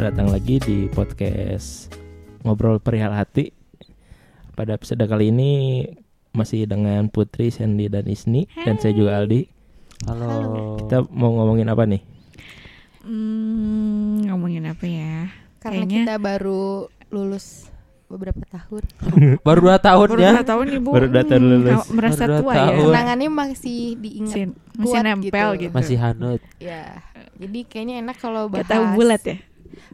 Selamat datang lagi di podcast Ngobrol Perihal Hati. Pada episode kali ini masih dengan Putri, Sandy, dan Isni dan saya juga Aldi. Halo. Kita mau ngomongin apa nih? Hmm, ngomongin apa ya? Karena Kayaknya- kita baru lulus beberapa tahun. Baru dua tahun Baru ya. dua tahun ibu. Baru dua tahun Hmm, lulus. kau merasa Baru tua tahun. ya. Kenangannya masih diingat. Masih, masih nempel gitu. gitu. Masih hanut. Ya. Jadi kayaknya enak kalau Gak bahas tahu bulat ya.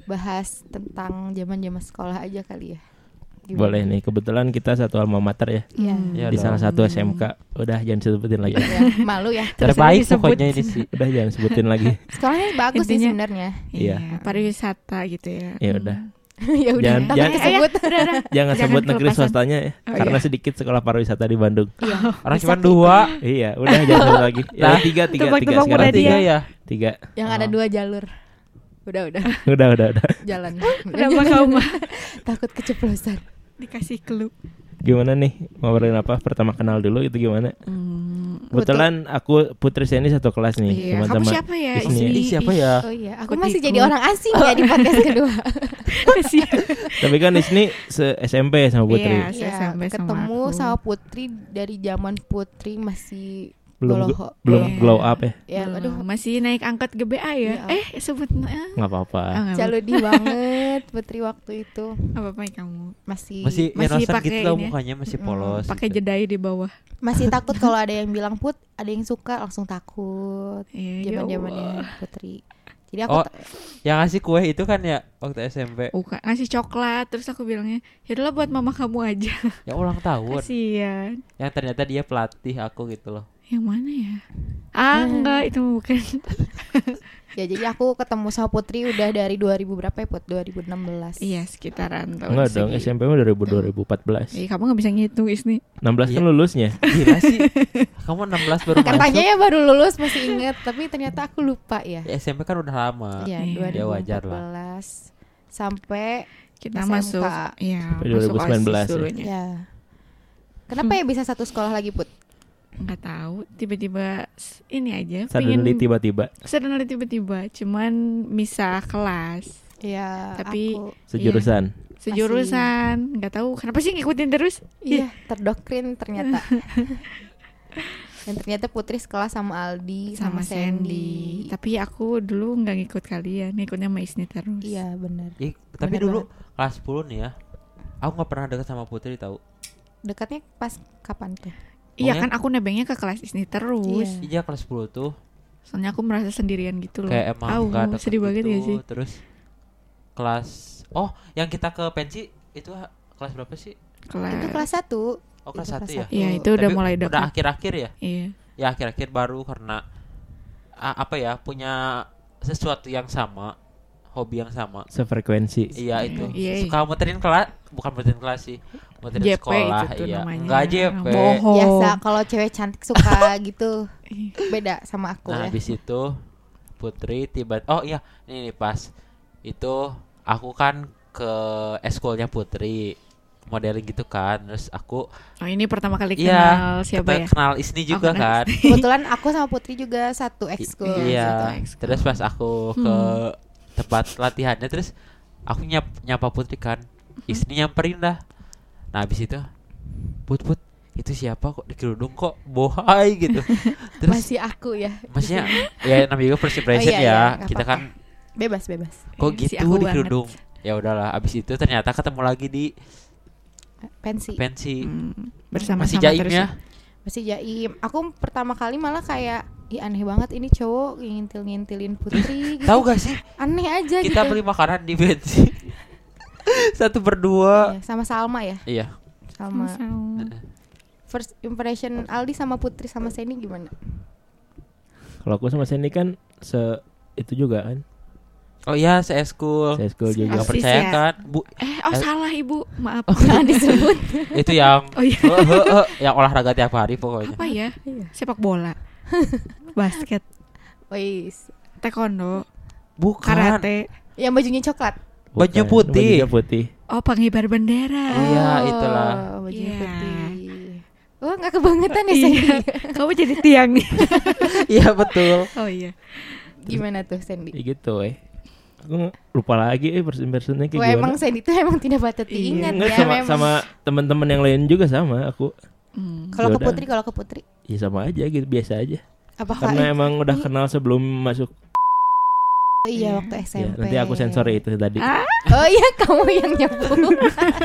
Bahas tentang zaman-zaman sekolah aja kali ya. Gimana? Boleh nih. Kebetulan kita satu alma mater ya. Iya. Hmm. Ya di salah satu SMK. Udah jangan sebutin lagi. Ya, malu ya. Terbaik pokoknya ini sih. Udah jangan sebutin lagi. Sekolahnya bagus sih Intinya- sebenarnya. Iya. Iya, pariwisata gitu ya. Ya udah. ya udah. Jangan- jangan- disebut. Jangan, Jangan sebut negeri swastanya ya. Oh, karena iya. sedikit sekolah pariwisata di Bandung. Iya. Orang Bisa cuma dua. iya, udah jangan sebut lagi. Ya, Nah, tiga, tiga, tiga. tebak-tebak Sekarang tiga. Tiga ya. Tiga. Yang ada Oh. dua jalur. Udah, udah. Udah, udah, udah. Jalan. Kenapa kamu Takut keceplosan. dikasih clue? Gimana nih? Ngobrolin apa? Pertama kenal dulu itu gimana? Hmm, Kebetulan aku Putri Seni satu kelas nih iya. sama Kamu sama siapa ya? Isni. Ini siapa ya? Oh iya, aku Ikut masih jadi orang asing ya di podcast kedua. Tapi kan Isni se SMP sama Putri. Iya. Iya, sampai sama ketemu aku. sama Putri dari zaman Putri masih Belum Goloho. belum Iya. glow up ya? ya Belum. aduh masih naik angkat GBA ya? Iya. Eh, sebut eh, Nggak apa-apa. ah, nggak jaludi banget Putri waktu itu apa apa kamu? masih Masih, Masih innocent pakai gitu loh ya? mukanya masih Mm, polos. Pakai gitu. jedai di bawah. masih takut kalau ada yang bilang put ada yang suka langsung takut Iya, ya zaman Allah. zamannya Putri jadi aku Oh. Yang ngasih kue itu kan ya waktu SMP. Bukan ngasih coklat terus aku bilangnya ya buat mama kamu aja Yang ulang tahun. kasihan Yang ternyata dia pelatih aku gitu loh. Yang mana ya ah enggak itu bukan ya jadi aku ketemu sama Putri udah dari 2000 berapa ya put 2016 iya sekitaran tahun Enggak dong, segi. SMP mah 2000 2014. Iya, kamu nggak bisa ngitung Isni 16 kan Iya. lulusnya. Gila sih. Kamu 16 baru katanya masuk. ya baru lulus masih inget tapi ternyata aku lupa ya Ya, SMP kan udah lama. Iya, Iya. 2014 Ya, wajar sampai kita SMK. masuk iya Sampai masuk 2019 OSIS ya. ya. Kenapa ya bisa satu sekolah lagi put? Nggak tahu tiba-tiba ini aja Suddenly tiba-tiba suddenly tiba-tiba cuman misah kelas Ya, Tapi- aku sejurusan. sejurusan nggak tahu kenapa sih ngikutin terus iya terdoktrin ternyata. Dan ternyata Putri sekolah sama Aldi sama, sama, Sandy. Sandy. Tapi aku dulu nggak ngikut kalian, ngikutnya sama Isni terus. Iya benar. Ih, tapi Bener dulu kelas 10 nih ya. Aku nggak pernah deket sama Putri tahu. Dekatnya pas kapan tuh? Iya Pokoknya- kan aku nebengnya ke kelas Isni terus. Iya. Iya kelas 10 tuh Soalnya aku merasa sendirian gitu loh. kayak emang nggak deket sedih banget gitu. ya sih. Terus kelas Oh, yang kita ke pensi itu kelas berapa sih? Kelas. Itu kelas 1. Oh, kelas Itu 1 kelas ya. Iya, itu udah Tapi mulai Udah dekat. akhir-akhir ya? Iya. Ya akhir-akhir baru karena apa ya punya sesuatu yang sama, hobi yang sama. Sefrekuensi. Iya itu. Iya. Suka muterin kelas, bukan muterin kelas sih. Muterin JP sekolah, itu iya. namanya. Enggak JP. Bohong. Biasa kalau cewek cantik suka gitu. Beda sama aku Nah, ya. habis itu Putri tiba Oh iya, ini nih pas itu aku kan ke eskulnya Putri modeling gitu kan. Terus aku Oh, ini pertama kali Iya, kenal siapa kita ya? kenal Isni Oh, juga kenal kan. Kebetulan aku sama Putri juga satu ekskul. Iya, satu ekskul. Terus pas aku ke Hmm. Tempat latihannya terus aku nyap nyapa Putri kan. Isni nyamperin dah. Nah, habis itu Put Put itu siapa kok di kerudung kok bohai gitu. Terus Masih aku ya. maksudnya ya namanya juga first impression iya, ya. iya, Kita apa-apa. kan Bebas bebas. kok Iya, si gitu aku di kerudung. Ya udahlah, abis itu ternyata ketemu lagi di Pensi. pensi. Hmm, bersama Masih jaim terus ya? Masih jaim. Aku pertama kali malah kayak Ih aneh banget ini cowok ngintil-ngintilin Putri gitu. Tahu gak sih Aneh aja kita gitu. beli makanan di pensi. Satu berdua. Iya, sama Salma ya. Iya. Salma. Sama. First impression Aldi sama Putri sama Seni gimana? Kalau aku sama Sandy kan se itu juga kan. Oh iya, saya school. Saya school juga. Asis percaya ya? kan? Bu, Eh, oh Eh. salah ibu, maaf. Jangan disebut. itu yang Oh iya, Eh, eh, eh, yang olahraga tiap hari pokoknya. apa ya? Iya. Sepak bola, basket, Wais. taekwondo, Bukan. karate. Yang bajunya coklat. Baju putih. Bajunya putih. Oh, pengibar bendera. Iya, itulah. Oh, bajunya Iya. putih. Oh, nggak kebangetan ya Iya. Sandy. Kamu jadi tiang nih. Iya betul. Oh iya. Gimana tuh Sandy? Ya gitu eh. Aku lupa lagi eh person personnya kayak Wah gimana. emang Sandy tuh emang tidak patut Iya. diingat ya sama memang. sama teman-teman yang lain juga sama aku. Hmm. Kalau ke. Putri, kalau ke Putri, Ya sama aja gitu biasa aja. apakah Karena emang udah kenal sebelum masuk. iya waktu Ya, SMP. nanti aku sensor itu tadi. Ah. Oh iya kamu yang nyebut.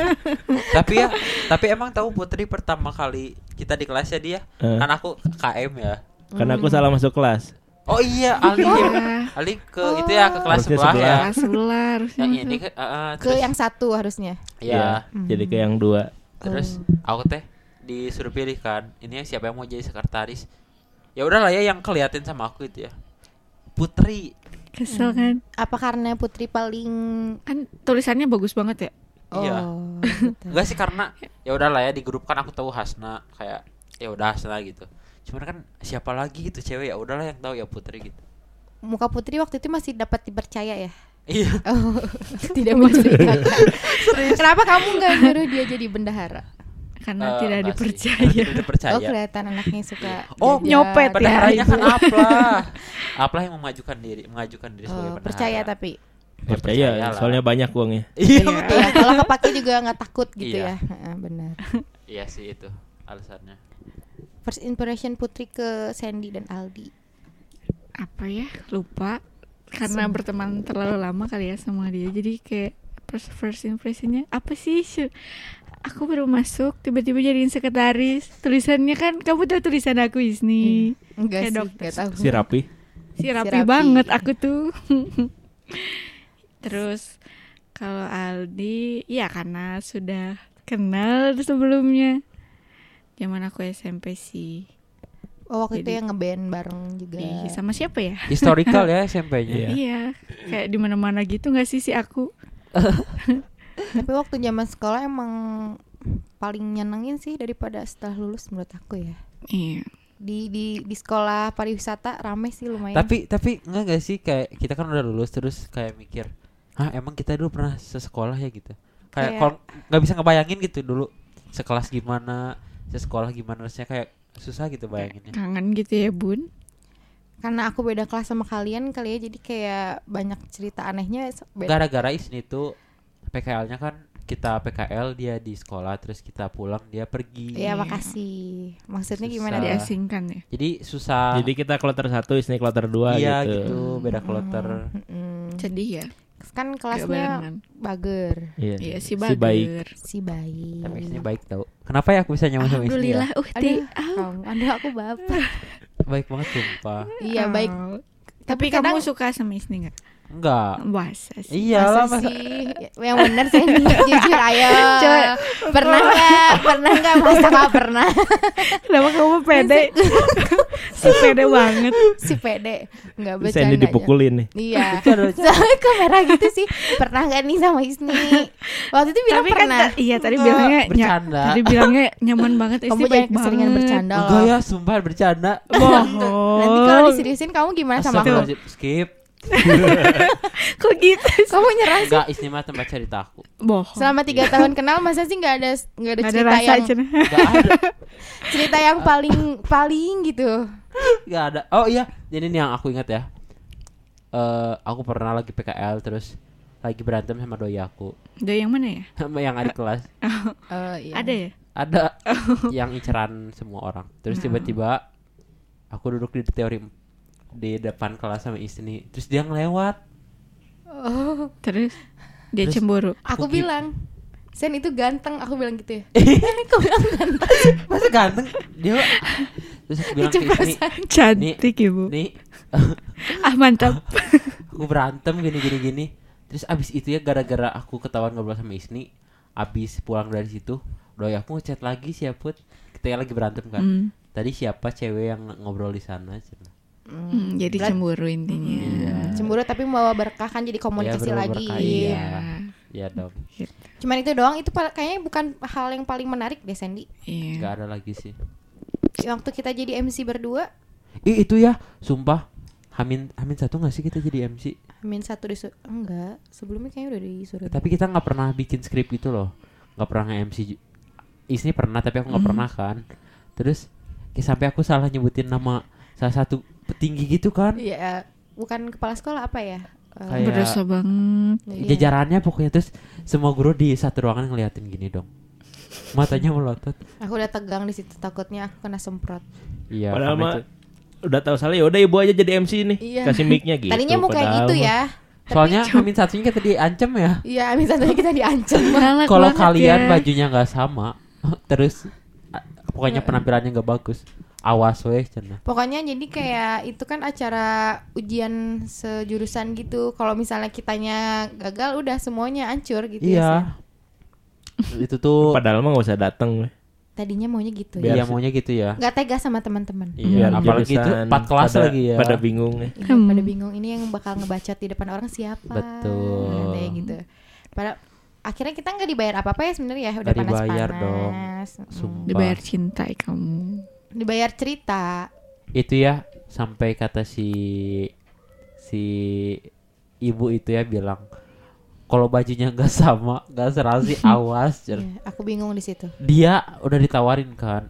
tapi ya tapi emang tahu Putri pertama kali kita di kelasnya dia Eh, kan aku KM ya karena Hmm. aku salah masuk kelas. oh iya Ali Iya. Ali ke itu ya ke kelas Harusnya sebelah sebelah. ya Kelas sebelah harusnya yang masuk. ini ke, eh, ke terus yang satu harusnya. ya Hmm. Jadi ke yang dua. terus Oh. aku teh disuruh pilih kan ini siapa yang mau jadi sekretaris ya udahlah ya yang keliatin sama aku itu ya Putri Kesel kan? Apa karena Putri paling Kan tulisannya bagus banget ya. Iya. Oh, gitu. enggak sih karena ya udahlah ya di grup kan aku tahu Hasna kayak ya udah Hasna gitu cuman kan siapa lagi gitu cewek ya udahlah yang tahu ya Putri gitu Muka Putri waktu itu masih dapat dipercaya ya? iya Oh, tidak mencurigakan. Kenapa kamu nggak nyuruh dia jadi bendahara? Karena Eh, tidak dipercaya. tidak dipercaya Oh kelihatan anaknya suka Oh, jajan. nyopet ya. Bendaharanya kan itu. Aplah. Aplah yang memajukan diri, mengajukan diri sebagai Oh, percaya tapi Ya, Percaya, lah. soalnya banyak uangnya. Iya, betul. Iya, kalau kepake juga nggak takut gitu Iya. ya. Heeh, benar. Iya sih itu alasannya. First impression Putri ke Sandy dan Aldi. Apa ya? Lupa. Karena berteman terlalu lama kali ya sama dia. Jadi kayak first, first impressionnya apa sih? Aku baru masuk tiba-tiba jadiin sekretaris. Tulisannya kan kamu tahu tulisan aku Isni. Enggak Kayak sih, dokter. enggak tahu. Si rapi. Si rapi, rapi. banget aku tuh. Terus kalau Aldi ya karena sudah kenal sebelumnya. Zaman aku SMP sih. Oh, waktu itu Jadi- yang ngeband bareng juga. Ih, sama siapa ya? Historical ya SMP-nya. Iya. Iya, kayak di mana-mana gitu nggak sih si aku? Tapi waktu zaman sekolah emang paling nyenengin sih daripada setelah lulus menurut aku ya. Iya. Di di di sekolah pariwisata rame sih lumayan. Tapi tapi enggak gak sih kayak kita kan udah lulus terus kayak mikir, "Hah, emang kita dulu pernah sesekolah ya gitu." Kayak Kayak- kalau nggak bisa ngebayangin gitu dulu sekelas gimana, sekolah gimana rasanya kayak susah gitu bayanginnya. Kangen gitu ya, Bun. karena aku beda kelas sama kalian kali ya jadi kayak banyak cerita anehnya. Gara-gara Isni tuh PKL-nya kan kita PKL dia di sekolah terus kita pulang dia pergi. Ya makasih. Maksudnya Susah. gimana dia? Diasingkan ya. Jadi susah. Jadi kita kloter satu, Isni kloter dua iya gitu. gitu, beda kloter. Mm-mm. Sedih ya. Kan kelasnya bager, Iya, Iya, si baik. Bager. si bayi. Tapi Isni baik tau. Kenapa ya aku bisa nyambung sama Isni ya? Alhamdulillah, uh, Aduh, aduh aku baper. Baik banget sumpah. iya baik. Oh. Tapi Tapi kamu kadang- suka sama Isni nggak? Enggak. Masa sih? Iyalah Masa masa sih? Yang bener saya jujur ayo. Coba. Pernah nggak? Pernah nggak? Masa nggak pernah? Kenapa kamu pede? si pede banget. si pede nggak Terus bercanda. Sandy dipukulin nih. Iya. Soalnya kamera gitu sih. Pernah nggak nih sama Isni? Waktu itu bilang Tapi kan pernah. ta- iya tadi Enggak, bilangnya nya- bercanda. tadi bilangnya nyaman banget Isni baik keseringan banget. bercanda Enggak loh. ya, sumpah bercanda. Bohong. Nanti kalau diseriusin kamu gimana sama aku? Skip. Kok gitu? Kamu nyerah sih. Enggak, Isni mah tempat cerita aku. Bohong. Selama tiga tahun kenal masa sih nggak ada nggak ada ada cerita rasa yang. Enggak ada. cerita yang paling paling gitu. Enggak ada. Oh iya, jadi ini yang aku ingat ya. Eh, aku pernah lagi PKL terus lagi berantem sama doi aku Dari yang mana ya? sama yang adik kelas. Eh, iya. Ada ya? Ada yang inceran semua orang. Terus tiba-tiba aku duduk di teori di depan kelas sama Isni. Terus dia ngelewat. Oh, Terus dia Terus- cemburu. aku Aku gi- bilang Sen itu ganteng, aku bilang gitu ya. Aku bilang ganteng. Masa ganteng? Dia Terus aku bilang ke Isni, Keceplosan. Cantik ibu. nih Ah mantap. aku berantem gini gini gini terus abis itu ya gara-gara aku ketahuan ngobrol sama Isni abis pulang dari situ doi aku ngechat lagi siapa kita lagi berantem kan Hmm. tadi siapa cewek yang ngobrol di sana Cina. Hmm, jadi Berat- cemburu intinya. Iya. Cemburu tapi membawa berkah kan jadi komunikasi Ya, lagi. berkah, Iya. iya. ya dong Cuman itu doang itu kayaknya bukan hal yang paling menarik deh Sandy. Iya. nggak ada lagi sih Waktu kita jadi MC berdua, Ih itu ya sumpah Hamin Hamin satu nggak sih kita jadi MC min satu disuruh enggak, sebelumnya kayaknya udah disuruh. tapi kita nggak pernah bikin skrip gitu loh nggak pernah nge-MC Isni pernah tapi aku nggak Hmm. pernah kan terus kayak sampai aku salah nyebutin nama salah satu petinggi gitu kan Iya, bukan kepala sekolah apa ya? Eh, Kayak- Berdosa banget. iya. jajarannya pokoknya terus semua guru di satu ruangan ngeliatin gini dong matanya melotot Aku udah tegang di situ takutnya aku kena semprot. iya Padahal mah itu- udah tahu salah ya udah ibu aja jadi MC nih. Iya. Kasih mic-nya gitu. Tadinya mau kayak gitu ya. soalnya Amin satunya kita diancam ya Iya, misalnya kita diancam. Kalau kalian ya. bajunya nggak sama terus pokoknya penampilannya nggak bagus awas weh cenah Pokoknya jadi kayak itu kan acara ujian sejurusan gitu. Kalau misalnya kitanya gagal udah semuanya hancur gitu ya. Iya itu tuh Padahal mah gak usah dateng. weh. Tadinya maunya gitu Biar ya. iya maunya gitu ya Nggak tega sama teman-teman. iya Biar apalagi itu empat kelas pada- lagi ya Pada bingung ya. Hmm. pada bingung ini yang bakal ngebacot di depan orang siapa. Betul. Kayak gitu. Pada akhirnya kita nggak dibayar apa-apa ya sebenarnya ya, udah Nggak dibayar panas-panas. dong. Sumpah. Dibayar cinta kamu. Dibayar cerita. itu ya sampai kata si si ibu itu ya bilang kalau bajunya nggak sama nggak serasi awas. Iya, aku bingung di situ. dia udah ditawarin kan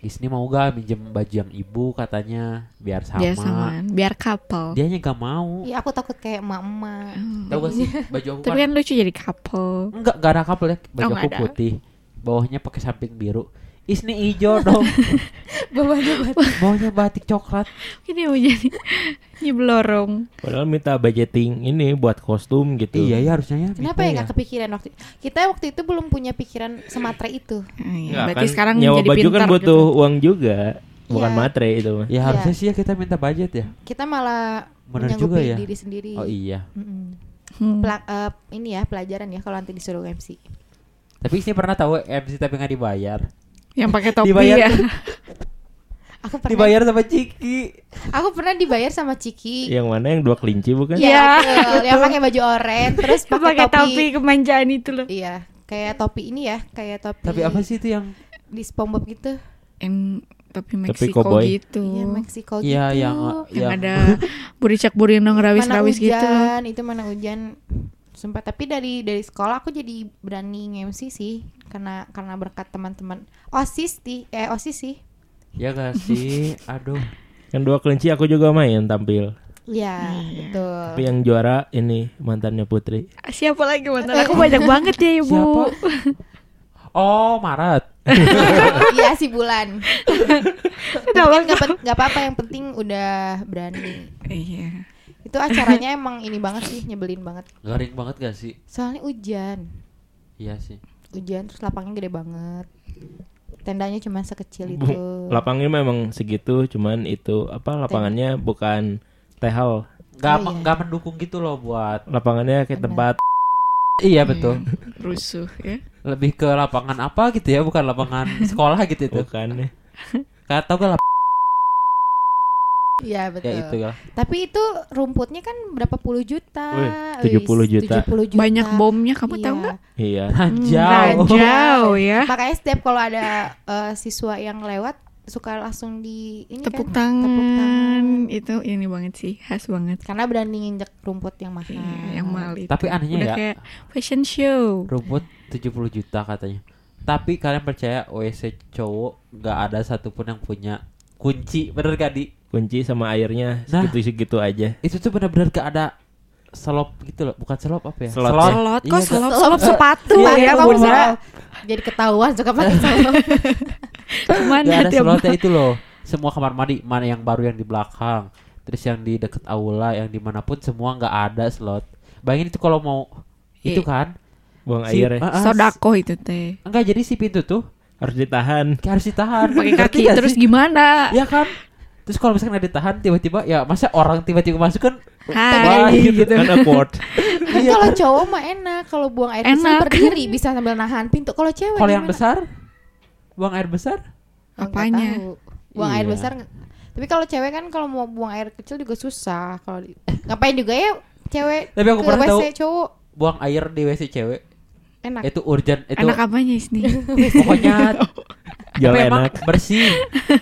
Isni mau gak minjem baju yang ibu katanya biar sama, Biar samaan, biar couple. dia gak mau Iya, aku takut kayak emak-emak. Hmm. tahu gak sih baju aku Tapi kan kan lucu jadi couple. enggak gak ada kabel ya baju Oh, aku putih bawahnya pakai samping biru Isni hijau dong Bawahnya batik. bawahnya batik coklat Ini mau jadi nyeblorong. Padahal minta budgeting ini buat kostum gitu. iya ya harusnya ya Kenapa minta ya nggak kepikiran waktu kita waktu itu belum punya pikiran sematre itu. Iya. Berarti kan sekarang nyawa jadi baju pintar kan butuh gitu. uang juga, bukan Iya. matre itu mah. ya harusnya sih ya kita minta budget ya Kita malah Bener juga ya. diri sendiri. oh iya Mm-mm. Hmm. Pela- eh, ini ya pelajaran ya kalau nanti disuruh MC. tapi Isni pernah tahu MC tapi nggak dibayar Yang pakai topi Dibayar. ya. Aku pernah dibayar sama Ciki Aku pernah dibayar sama Ciki. Yang mana yang dua kelinci bukan? Iya, Iya, betul. Yang pakai baju oranye terus pakai topi. topi kemanjaan itu loh. Iya, kayak topi ini ya, kayak topi. tapi apa sih itu yang Di SpongeBob gitu. Yang topi Topi Meksiko gitu. Iya, Meksiko Iya, gitu. yang yang yang ada buricak burinong mana rawis-rawis hujan, gitu. itu mana hujan. Sumpah, tapi dari dari sekolah aku jadi berani nge-MC sih karena karena berkat teman-teman. OSIS di eh OSIS sih. ya gak sih aduh Yang dua kelinci aku juga main tampil. Iya, Iya. betul. Tapi yang juara ini mantannya Putri. Siapa lagi mantan aku banyak banget ya ibu. Siapa? oh Maret Iya si bulan. Tapi nggak apa-apa yang penting udah berani. Iya. Itu acaranya emang ini banget sih, nyebelin banget. garing banget gak sih Soalnya hujan. iya sih Hujan terus lapangnya gede banget. Tendanya cuma sekecil Bu, itu. lapangnya memang segitu, cuman itu apa lapangannya bukan tehal. nggak Oh, iya. nggak mendukung gitu loh buat Lapangannya kayak Benar. tempat iya betul Rusuh ya. lebih ke lapangan apa gitu ya bukan lapangan sekolah gitu itu bukan ya. tau gak lapangan Iya betul. ya itu ya Tapi itu rumputnya kan berapa puluh juta. 70 Wis, juta. 70 juta. Banyak bomnya kamu Iya. tahu nggak? Iya. Ranjau Ranjau ya. Makanya setiap kalau ada eh, siswa yang lewat suka langsung di ini Tepuk kan, tangan. tepuk tangan. Itu ini banget sih, khas banget. Karena berani nginjek rumput yang mahal. Iya, yang mahal itu. tapi anehnya Udah ya kayak fashion show. rumput 70 juta katanya tapi kalian percaya WC cowok nggak ada satupun yang punya kunci bener gak di Kunci sama airnya Nah. segitu-segitu aja. itu tuh bener-bener gak ada selop gitu loh bukan selop apa ya Slot. Selot Iya, kok Kak. selop Selop. selop sepatu Iya, ya kamu bisa jadi ketahuan suka pakai selop. Ke mana Gak ada tiap slotnya itu loh semua kamar mandi mana yang baru yang di belakang terus yang di deket aula yang di mana pun semua nggak ada slot bayangin itu kalau mau itu Iya. kan Buang si- air ya. ah, Sodako itu teh. enggak jadi si pintu tuh Harus ditahan. harus ditahan Pakai kaki terus sih? gimana? ya kan terus kalau misalkan ada ditahan tiba-tiba ya masa orang tiba-tiba masuk kan Hai gitu gitu. kan awkward. Kan kalau cowok mah enak, kalau buang air Enak. berdiri bisa sambil nahan pintu. Kalau cewek kalau yang besar buang air besar Oh, Apanya? Buang air Iya. besar nggak- Tapi kalau cewek kan kalau mau buang air kecil juga susah. Kalau di- ngapain juga ya cewek Tapi aku ke pernah WC tahu. cowok buang air di WC cewek enak. itu urgent itu Enak apanya Isni? pokoknya Jauh tapi emang enak. bersih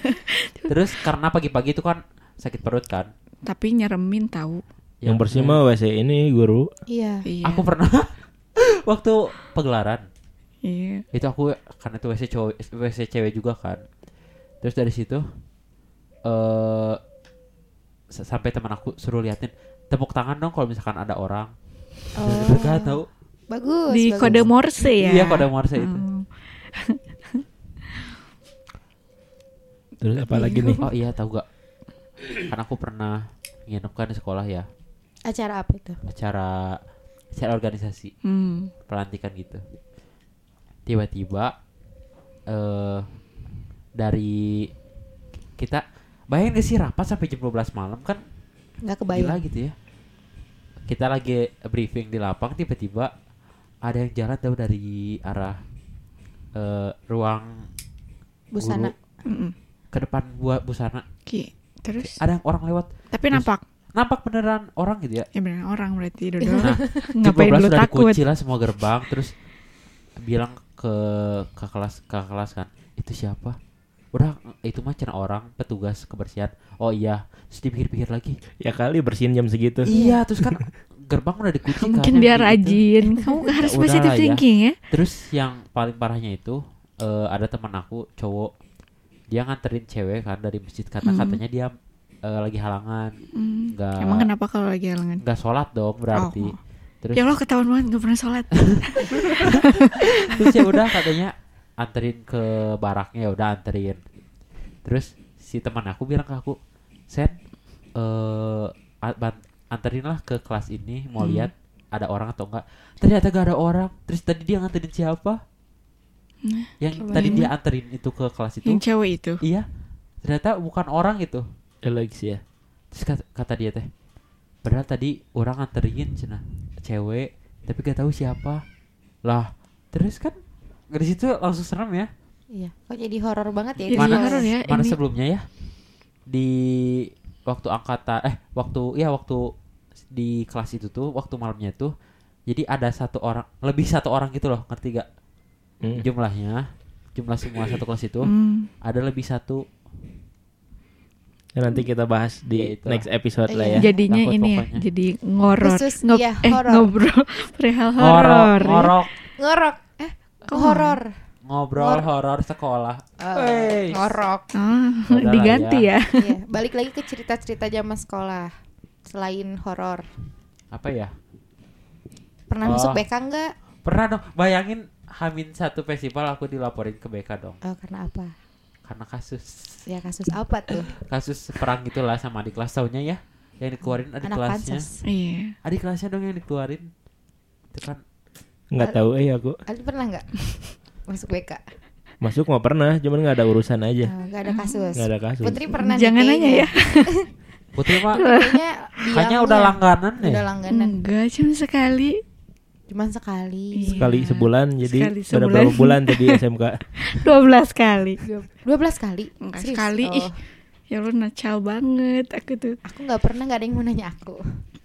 terus karena pagi-pagi itu kan sakit perut kan Tapi nyeremin tahu. Yang bersih mah WC ini guru. Iya. Iya. aku pernah waktu pegelaran Iya. itu aku karena itu WC cowok WC cewek juga kan terus dari situ eh s- sampai teman aku suruh liatin tepuk tangan dong kalau misalkan ada orang. Oh. Tahu. Bagus. Di bagus. kode Morse ya. Iya kode Morse itu. Terus apa lagi nih? Oh iya tahu gak? Kan aku pernah nginep kan di sekolah ya Acara apa itu? acara acara organisasi Hmm. pelantikan gitu. Tiba-tiba eh dari kita bayangin gak sih rapat sampai jam 12 malam kan Nggak gila kebayang. gitu ya. Kita lagi briefing di lapang tiba-tiba ada yang jalan tahu dari arah eh, ruang Busana. guru Mm-mm. Ke depan buat busana. Ki. Terus Ada yang orang lewat. tapi Terus- nampak Nampak beneran orang gitu ya. ya benar orang berarti Dodo. Nah, Ngapain jam 12 lu takut? dikunci lah semua gerbang terus bilang ke ke kelas ke kelas kan itu siapa udah itu mah cina orang petugas kebersihan oh iya terus dipikir-pikir lagi Ya kali bersihin jam segitu. iya terus kan gerbang udah dikunci kan Mungkin dia kayak gitu. rajin. Kamu harus positive ya. thinking ya. terus yang paling parahnya itu eh, ada teman aku cowok dia nganterin cewek kan dari masjid karena Hmm. katanya dia eh, lagi halangan Hmm. nggak Emang kenapa kalau lagi halangan? nggak sholat dong berarti Oh. terus Ya Allah ketahuan banget gak pernah sholat. terus ya udah katanya anterin ke baraknya ya udah anterin terus si teman aku bilang ke aku sen eh a- ban- anterin lah ke kelas ini mau Hmm. lihat ada orang atau enggak ternyata gak ada orang terus tadi dia nganterin siapa yang gimana? tadi dia anterin itu ke kelas itu Yang cewek itu. iya ternyata bukan orang itu Alex ya. terus kata, kata dia teh padahal tadi orang nganterin cina cewek tapi gak tahu siapa lah terus kan dari situ langsung serem ya Iya. Kok jadi horor banget ya? Jadi itu mana horor ya. mana ini. sebelumnya ya di waktu angkatan eh waktu ya waktu di kelas itu tuh waktu malamnya tuh jadi ada satu orang lebih satu orang gitu loh ngerti gak Hmm. jumlahnya jumlah semua satu kelas itu Hmm. ada lebih satu Ya, nanti kita bahas di Ya, next episode lah Iya. ya. Jadinya takut ini ya, pokoknya. jadi ngoror. Khusus, Ngob- iya, eh, horor. ngobrol perihal ngorok horor. ya. ngorok Ngorok. Eh, horor. ngobrol horor sekolah Eh, Wey. ngorok. Ah, diganti ya. Iya, balik lagi ke cerita-cerita zaman sekolah. Selain horor. apa ya Pernah Oh. masuk BK enggak? Pernah dong, bayangin Hamin satu festival aku dilaporin ke BK dong Oh, karena apa? Karena kasus Ya kasus apa tuh? Kasus perang gitulah sama adik kelas taunya ya Yang dikeluarin adik Anak kelasnya. Iya. Adik kelasnya dong yang dikeluarin Itu kan Nggak tahu eh aku. Ali pernah nggak masuk BK? Masuk nggak pernah, cuman nggak ada urusan aja. Oh, nggak ada kasus. Nggak ada kasus. Putri pernah nih Jangan nanya ya. Putri mah Kayaknya Kayaknya bilangnya udah langganan Udah ya langganan. Enggak, cuma sekali. Cuman sekali. Iya. Sekali sebulan, jadi Sekali sebulan. berapa bulan tadi SMK? 12 kali. 12 kali? Enggak Serius? sekali. Oh, Ih, ya lu nacal banget aku tuh. aku nggak pernah nggak ada yang mau nanya aku.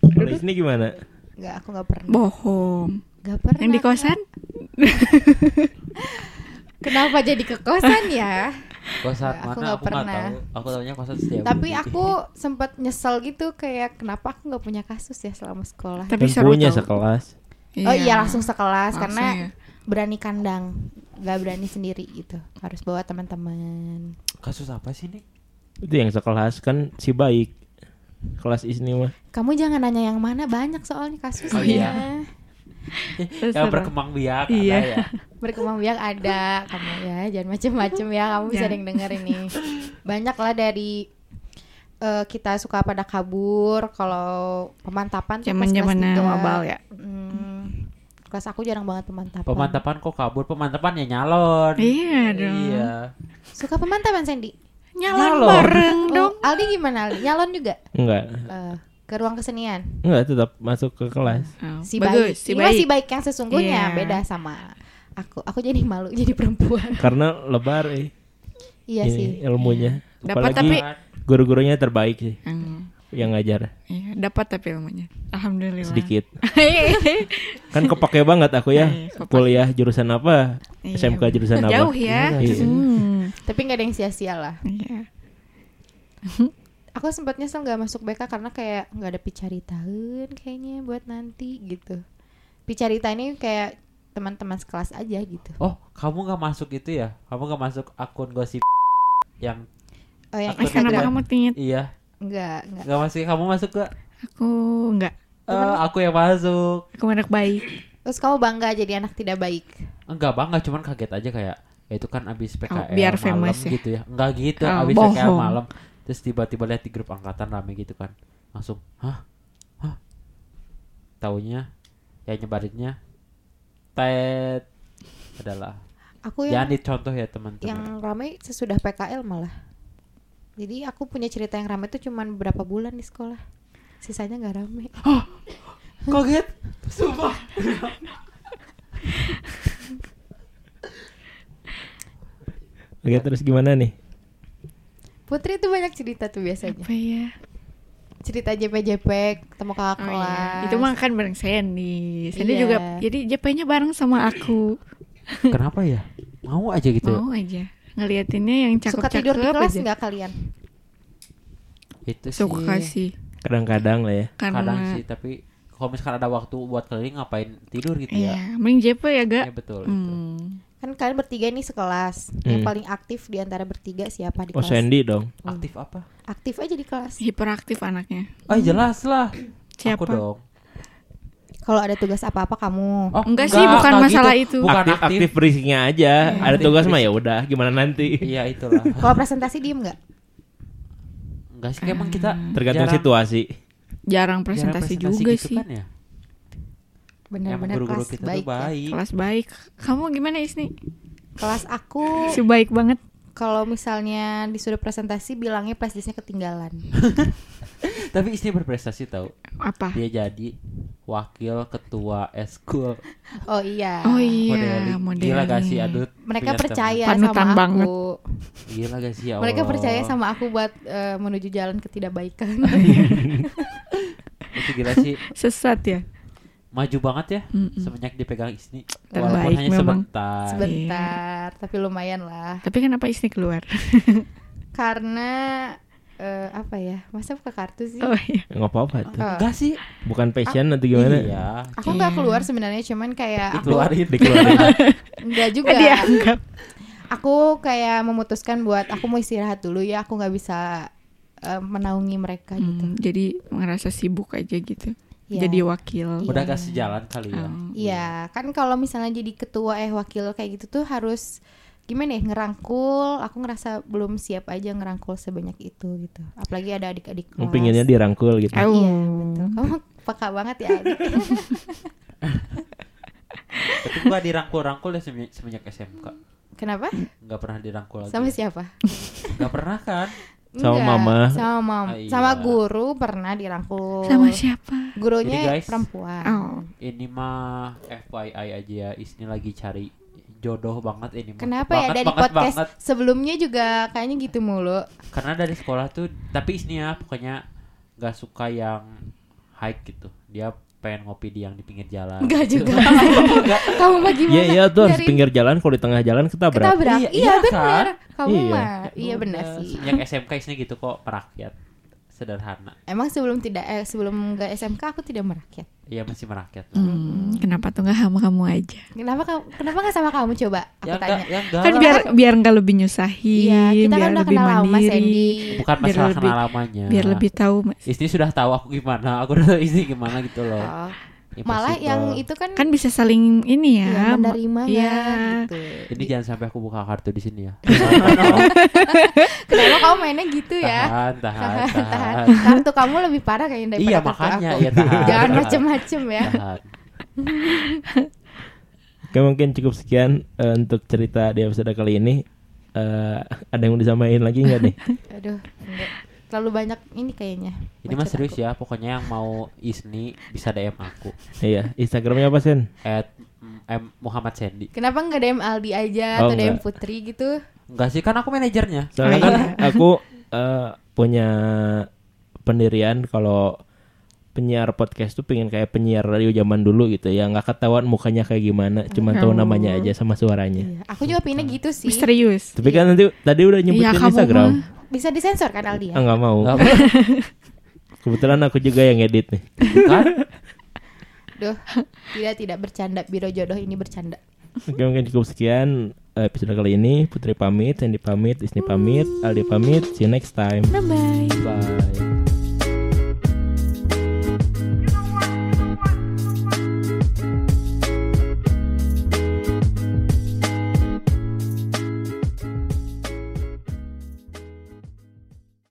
Kalau di sini gimana? Nggak, aku nggak pernah. Bohong. Nggak pernah. Yang di kosan? Kenapa jadi ke kosan ya? Kosan Nggak, aku mana nggak aku nggak pernah. tahu Aku tahunya kosan setiap Tapi aku sempat nyesel gitu kayak kenapa aku nggak punya kasus ya selama sekolah. Tapi seru punya tau. sekelas. Oh iya langsung sekelas Langsung karena ya. berani kandang, nggak berani sendiri gitu. Harus bawa teman-teman. Kasus apa sih nih? Itu yang sekelas kan si baik. Kelas isni mah. Kamu jangan nanya yang mana banyak soalnya kasusnya. Oh iya. Seru. berkembang biak Iya. ada ya Berkembang biak ada kamu ya, jangan macem-macem ya kamu bisa ada yang denger ini. Banyak lah dari eh, kita suka pada kabur kalau pemantapan Zaman-zamannya tiga. mabal ya. Hmm, kelas aku jarang banget pemantapan. Pemantapan kok kabur Pemantapan ya nyalon Iya dong. Iya Suka pemantapan Sandy? Nyalon, Nyalon. bareng Oh, dong. Aldi gimana Aldi? Nyalon juga? Enggak. Eh, ke ruang kesenian. Enggak tetap masuk ke kelas. Oh, Si bagus, baik. si baik. si baik yang sesungguhnya Iya. beda sama aku. Aku jadi malu jadi perempuan. Karena lebar eh. iya ini sih. ilmunya. Dapat Apalagi tapi- guru-gurunya terbaik sih Hmm, yang ngajar iya, dapat tapi ilmunya. Alhamdulillah. sedikit. Kan kepake banget aku ya. Iya. Kuliah jurusan apa? Iya. SMK jurusan apa? Jauh ya. Iya. Hmm, Tapi nggak ada yang sia-sia lah. iya. Aku sempat nyesel nggak masuk BK karena kayak nggak ada picaritaan kayaknya buat nanti gitu. Picarita ini kayak teman-teman sekelas aja gitu. Oh kamu gak masuk itu ya Kamu gak masuk akun gosip Yang Oh yang Aku Eh, kenapa Instagram kamu tinggi? Iya enggak enggak. Gak masuk Kamu masuk gak Aku enggak. Eh, aku yang masuk. Aku anak baik. Terus kamu bangga jadi anak tidak baik. Enggak bangga, cuman kaget aja kayak ya itu kan abis PKL biar malam famous ya. gitu ya. Enggak gitu, Oh, abis PKL bohong. malam. Terus tiba-tiba lihat di grup angkatan rame gitu kan. Langsung, "Hah? Hah?" Taunya ya nyebarinnya Ted adalah Aku jangan yang dicontoh ya teman-teman. yang ramai sesudah PKL malah. Jadi aku punya cerita yang ramai itu cuman beberapa bulan di sekolah. Sisanya nggak rame. Kaget. Sumpah. Oke terus gimana nih? Putri tuh banyak cerita tuh biasanya. Apa ya? Cerita JP-JP, ketemu kakak Oh, kelas. iya. Itu mah kan bareng Sandy. Sandy Iya. juga jadi JP-nya bareng sama aku. Kenapa ya? Mau aja gitu. Mau aja. Ngeliatinnya yang Suka tidur di cakep-cakep kelas nggak kalian? Itu sih. Suka sih. Kadang-kadang lah ya. Karena Kadang sih, tapi kalau misalkan ada waktu buat keliling ngapain tidur gitu ya. Iya, mending JP ya, Gak? Ya betul itu. Hmm. Kan kalian bertiga nih sekelas. Yang Hmm. paling aktif di antara bertiga siapa di Oh kelas? Sandy dong. Aktif apa? Aktif aja di kelas. Hiperaktif anaknya. Oh jelas lah. Siapa? Aku dong. Kalau ada tugas apa-apa kamu. Oh, Enggak sih, bukan masalah itu. Bukan aktif, aktif berisiknya aja. Ada Aktif tugas mah ya udah gimana nanti. Iya itulah. Kalau presentasi diem nggak? Enggak sih emang kita Tergantung jarang- situasi. Jarang jarang presentasi, juga gitu sih. kan ya. Benar-benar kelas kita baik. ya. baik. Kelas baik. Kamu gimana Isni? Kelas aku Si baik banget. kalau misalnya disuruh presentasi bilangnya flash disknya ketinggalan. Tapi istri berprestasi tau. Apa? Dia jadi wakil ketua eskul Oh iya. Oh iya, modeling. modeling. Gila gak sih adut? Mereka percaya sama aku. banget. Gila gak sih ya Mereka Allah. percaya sama aku buat eh, menuju jalan ketidakbaikan. Itu gila sih. Sesat ya. Maju banget ya. Mm-mm. Semenjak dipegang istri. Terbaik Walaupun hanya memang. sebentar. Sebentar, tapi lumayan lah. Tapi kenapa Isni keluar? Karena eh, apa ya? Masa buka kartu sih? Oh iya. Nggak apa-apa tuh. Oh. Enggak sih. Bukan passion atau gimana? Iya. Aku nggak Iya. keluar sebenarnya, cuman kayak aku Dikeluarin. Dikeluarin. nggak juga. Dianggap. Aku kayak memutuskan buat aku mau istirahat dulu ya. Aku nggak bisa eh, menaungi mereka gitu. Hmm, jadi ngerasa sibuk aja gitu. Iya. Jadi wakil. Udah Iya. gak sejalan kali ya. Oh. Iya, kan kalau misalnya jadi ketua eh wakil kayak gitu tuh harus gimana ya ngerangkul. Aku ngerasa belum siap aja ngerangkul sebanyak itu gitu. Apalagi ada adik-adik kelas. Pinginnya dirangkul gitu. Au. Iya, betul. Kamu peka banget ya. Adik. Tapi gua dirangkul-rangkul ya semenjak, semenjak SMK. Kenapa? Nggak pernah dirangkul lagi. Sama siapa? Nggak pernah kan? Sama Enggak, mama. Sama mama. Ah, iya. Sama guru pernah dirangkul. Sama siapa? Gurunya Jadi, guys, perempuan. Oh. Ini mah FYI aja ya. Isni lagi cari jodoh banget ini. Kenapa banget, ya dari banget, podcast banget. sebelumnya juga kayaknya gitu mulu. Karena dari sekolah tuh tapi Isni ya pokoknya nggak suka yang high gitu. Dia pengen ngopi di yang di pinggir jalan. Enggak gitu. juga. Kamu mah gimana? Iya iya tuh harus pinggir jalan kalau di tengah jalan ketabrak. ketabrak. Iya, Iya, iya benar. kan? Kamu Iya. mah iya benar Udah, sih. Semenjak SMK Isni gitu kok merakyat. Sederhana. Emang sebelum tidak eh, sebelum ke SMK aku tidak merakyat. Iya masih merakyat. Hmm, kenapa tuh nggak sama kamu aja? Kenapa kamu kenapa nggak sama kamu coba? Aku Ya tanya. enggak, ya enggak. Kan biar biar nggak lebih nyusahin, Iya, kita biar kan udah lebih kenal lama mandiri, Sandy. bukan biar masalah lebih- kenal lamanya. biar lebih tahu Mas. Istri sudah tahu aku gimana, aku udah tahu istri gimana gitu loh. Oh, malah Impossible. yang itu kan, kan bisa saling ini ya, ya, menerima Iya. gitu. Jadi jangan sampai aku buka kartu di sini ya. Kenapa kamu mainnya gitu ya? Tahan, tahan, Tahan, tahan. Kartu kamu lebih parah kayaknya daripada Iya kartu makanya aku. ya tahan. Jangan macem-macem ya. tahan. Oke mungkin cukup sekian eh, untuk cerita di episode kali ini. Eh, ada yang mau disamain lagi nggak nih? Aduh, enggak. Terlalu banyak ini kayaknya. Ini mah bacot serius aku. ya, pokoknya yang mau Isni bisa DM aku. iya, Instagramnya apa Sen? At M Muhammad Sandy. Kenapa nggak DM Aldi aja Oh, atau DM enggak. Putri gitu? Enggak sih, kan aku manajernya. Soalnya Oh, kan iya. aku eh, punya pendirian kalau penyiar podcast tuh pengen kayak penyiar radio zaman dulu gitu ya nggak ketahuan mukanya kayak gimana cuma tahu Oh. namanya aja sama suaranya Iya, aku juga pinginnya gitu sih. misterius. tapi kan nanti tadi udah nyebutin Iya, kamu Instagram mah. Bisa disensor kan Aldi ya? ah nggak mau Enggak apa kebetulan aku juga yang edit nih kan? Duh, tidak tidak bercanda. Biro jodoh ini bercanda. Oke mungkin cukup sekian eh, episode kali ini Putri pamit Sandy pamit Isni pamit Aldi pamit see you next time Bye bye. Bye.